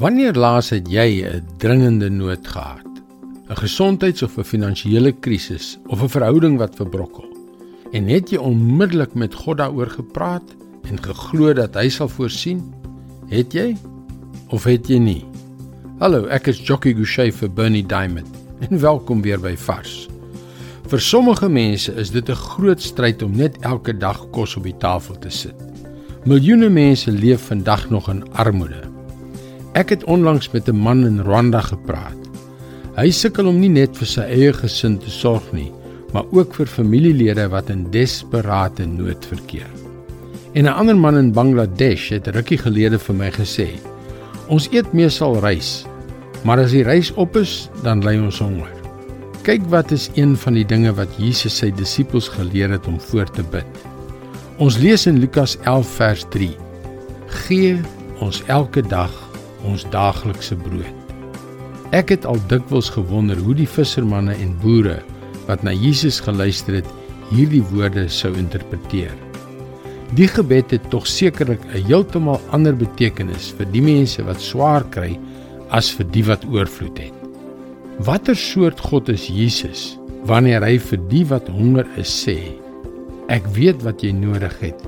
Wanneer laas het jy 'n dringende nood gehad? 'n Gesondheids- of 'n finansiële krisis of 'n verhouding wat verbrokkel? En het jy onmiddellik met God daaroor gepraat en geglo dat hy sal voorsien? Het jy of het jy nie? Hallo, ek is Jockey Gouchee vir Bernie Diamond en welkom weer by Vars. Vir sommige mense is dit 'n groot stryd om net elke dag kos op die tafel te sit. Miljoene mense leef vandag nog in armoede. Ek het onlangs met 'n man in Rwanda gepraat. Hy sukkel om nie net vir sy eie gesin te sorg nie, maar ook vir familielede wat in desperate nood verkeer. En 'n ander man in Bangladesh het rukkie gelede vir my gesê: "Ons eet meestal rys, maar as die rys op is, dan ly ons honger." Kyk wat is een van die dinge wat Jesus sy disippels geleer het om voor te bid. Ons lees in Lukas 11 vers 3: "Gee ons elke dag ons daaglikse brood. Ek het al dikwels gewonder hoe die vissermanne en boere wat na Jesus geluister het, hierdie woorde sou interpreteer. Die gebed het tog sekerlik 'n heeltemal ander betekenis vir die mense wat swaar kry as vir die wat oorvloed het. Watter soort God is Jesus wanneer hy vir die wat honger is sê: Ek weet wat jy nodig het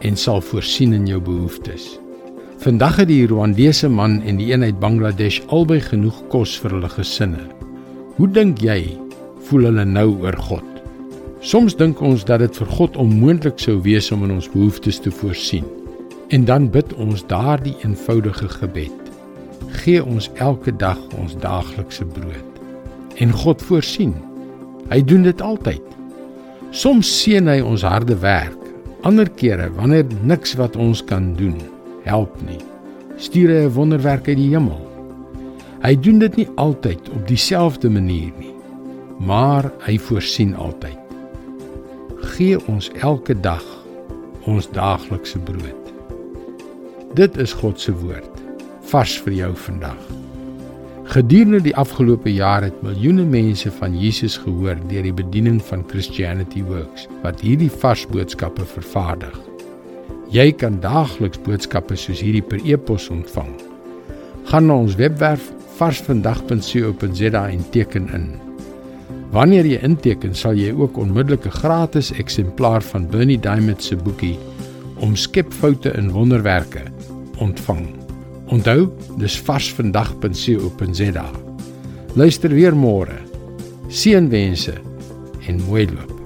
en sal voorsien in jou behoeftes. Vandag het die Rwandese man en die een uit Bangladesh albei genoeg kos vir hulle gesinne. Hoe dink jy voel hulle nou oor God? Soms dink ons dat dit vir God onmoontlik sou wees om in ons behoeftes te voorsien. En dan bid ons daardie eenvoudige gebed: Gee ons elke dag ons daaglikse brood. En God voorsien. Hy doen dit altyd. Soms seën hy ons harde werk, ander kere wanneer niks wat ons kan doen help nie. Stuur hy 'n wonderwerk uit die hemel. Hy doen dit nie altyd op dieselfde manier nie, maar hy voorsien altyd. Gee ons elke dag ons daaglikse brood. Dit is God se woord vars vir jou vandag. Gedurende die afgelope jaar het miljoene mense van Jesus gehoor deur die bediening van Christianity Works wat hierdie vars boodskappe vervaardig. Jy kan daagliks boodskappe soos hierdie per e-pos ontvang. Gaan na ons webwerf varsvandag.co.za en teken in. Wanneer jy inteken, sal jy ook onmiddellik 'n gratis eksemplaar van Bernie Diamond se boekie Omskep foute in wonderwerke ontvang. Onthou, dis varsvandag.co.za. Luister weer môre. Seënwense en mooi loop.